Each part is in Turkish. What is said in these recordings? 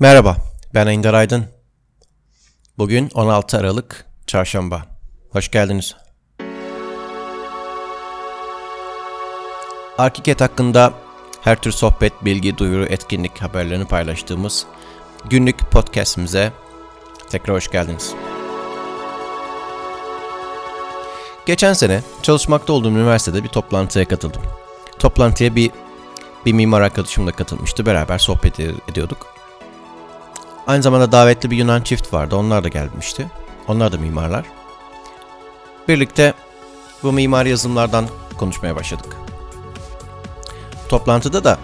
Merhaba, ben Ender Aydın. Bugün 16 Aralık, Çarşamba. Hoş geldiniz. Arkiket hakkında her tür sohbet, bilgi, duyuru, etkinlik haberlerini paylaştığımız günlük podcastimize tekrar hoş geldiniz. Geçen sene çalışmakta olduğum üniversitede bir toplantıya katıldım. Toplantıya bir bir mimar arkadaşım da katılmıştı. Beraber sohbet ediyorduk. Aynı zamanda davetli bir Yunan çift vardı. Onlar da gelmişti. Onlar da mimarlar. Birlikte bu mimar yazılımlardan konuşmaya başladık. Toplantıda da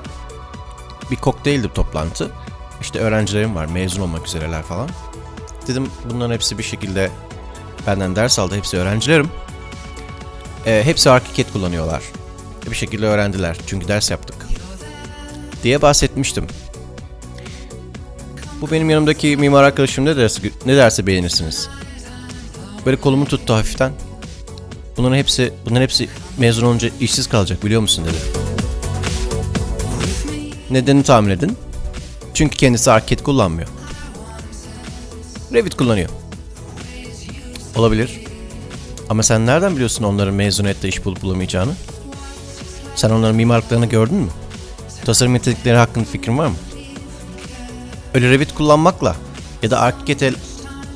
bir kokteyldi toplantı. İşte öğrencilerim var, mezun olmak üzereler falan. Dedim bunların hepsi bir şekilde benden ders aldı. Hepsi öğrencilerim. E, hepsi Arkiket kullanıyorlar. Bir şekilde öğrendiler çünkü ders yaptık. Diye bahsetmiştim. Bu benim yanımdaki mimar arkadaşım ne derse, ne derse beğenirsiniz. Böyle kolumu tuttu hafiften. Bunların hepsi, bunların hepsi mezun olunca işsiz kalacak biliyor musun dedi. Nedeni tahmin edin. Çünkü kendisi Arcade kullanmıyor. Revit kullanıyor. Olabilir. Ama sen nereden biliyorsun onların mezuniyette iş bulup bulamayacağını? Sen onların mimarlıklarını gördün mü? Tasarım yetenekleri hakkında fikrin var mı? Öyle Revit kullanmakla ya da ArchiCAD'e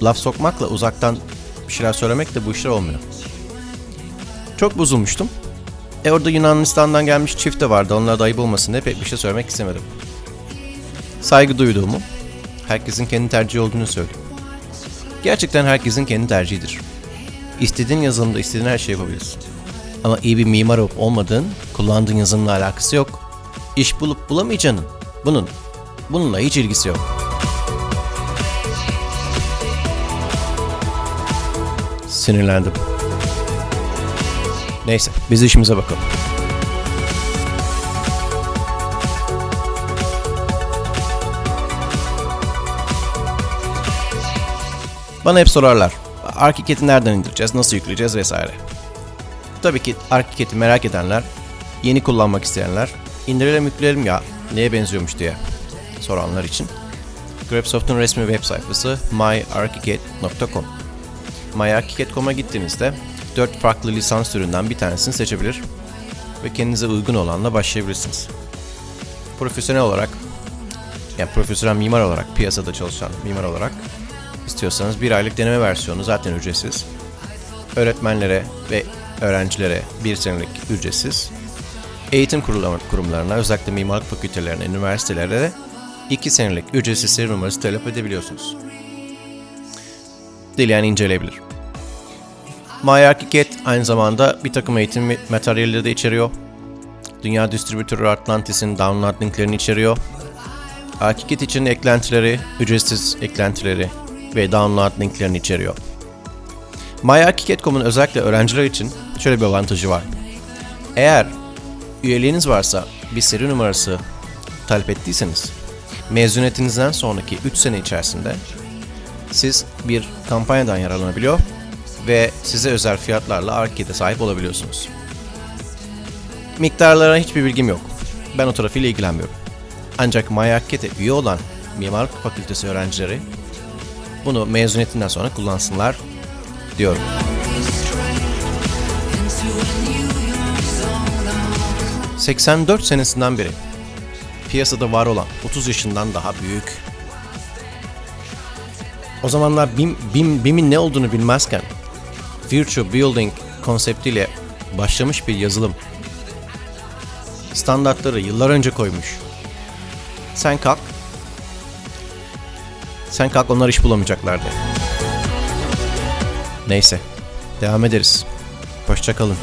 laf sokmakla uzaktan bir şeyler söylemek de bu işler olmuyor. Çok bozulmuştum. E orada Yunanistan'dan gelmiş çift de vardı. Onlara da ayıp olmasın diye pek bir şey söylemek istemedim. Saygı duyduğumu, herkesin kendi tercihi olduğunu söylüyorum. Gerçekten herkesin kendi tercihidir. İstediğin yazılımda istediğin her şeyi yapabilirsin. Ama iyi bir mimar olup olmadığın, kullandığın yazılımla alakası yok. İş bulup bulamayacağının, bunun Bununla hiç ilgisi yok. Sinirlendim. Neyse, biz işimize bakalım. Bana hep sorarlar. ArchiCAD'i nereden indireceğiz, nasıl yükleyeceğiz vesaire. Tabii ki ArchiCAD'i merak edenler, yeni kullanmak isteyenler, indirelim yükleyelim ya neye benziyormuş diye soranlar için Grabsoft'un resmi web sayfası myarchicad.com myarchicad.com'a gittiğinizde 4 farklı lisans türünden bir tanesini seçebilir ve kendinize uygun olanla başlayabilirsiniz. Profesyonel olarak, yani profesyonel mimar olarak, piyasada çalışan mimar olarak istiyorsanız bir aylık deneme versiyonu zaten ücretsiz. Öğretmenlere ve öğrencilere bir senelik ücretsiz. Eğitim kurumlarına, özellikle mimarlık fakültelerine, üniversitelere de 2 senelik ücretsiz seri numarası talep edebiliyorsunuz. Dileyen inceleyebilir. MyArchiCAD aynı zamanda bir takım eğitim materyalleri de içeriyor. Dünya distribütörü Atlantis'in download linklerini içeriyor. ArchiCAD için eklentileri, ücretsiz eklentileri ve download linklerini içeriyor. MyArchiCAD.com'un özellikle öğrenciler için şöyle bir avantajı var. Eğer üyeliğiniz varsa bir seri numarası talep ettiyseniz mezuniyetinizden sonraki 3 sene içerisinde siz bir kampanyadan yararlanabiliyor ve size özel fiyatlarla Arcade'e sahip olabiliyorsunuz. Miktarlara hiçbir bilgim yok. Ben o tarafıyla ilgilenmiyorum. Ancak MyArcade'e üye olan mimarlık fakültesi öğrencileri bunu mezuniyetinden sonra kullansınlar diyorum. ...84 senesinden beri piyasada var olan 30 yaşından daha büyük. O zamanlar BIM, BIM, BIM'in ne olduğunu bilmezken Virtual Building konseptiyle başlamış bir yazılım. Standartları yıllar önce koymuş. Sen kalk. Sen kalk onlar iş bulamayacaklardı. Neyse. Devam ederiz. Hoşçakalın.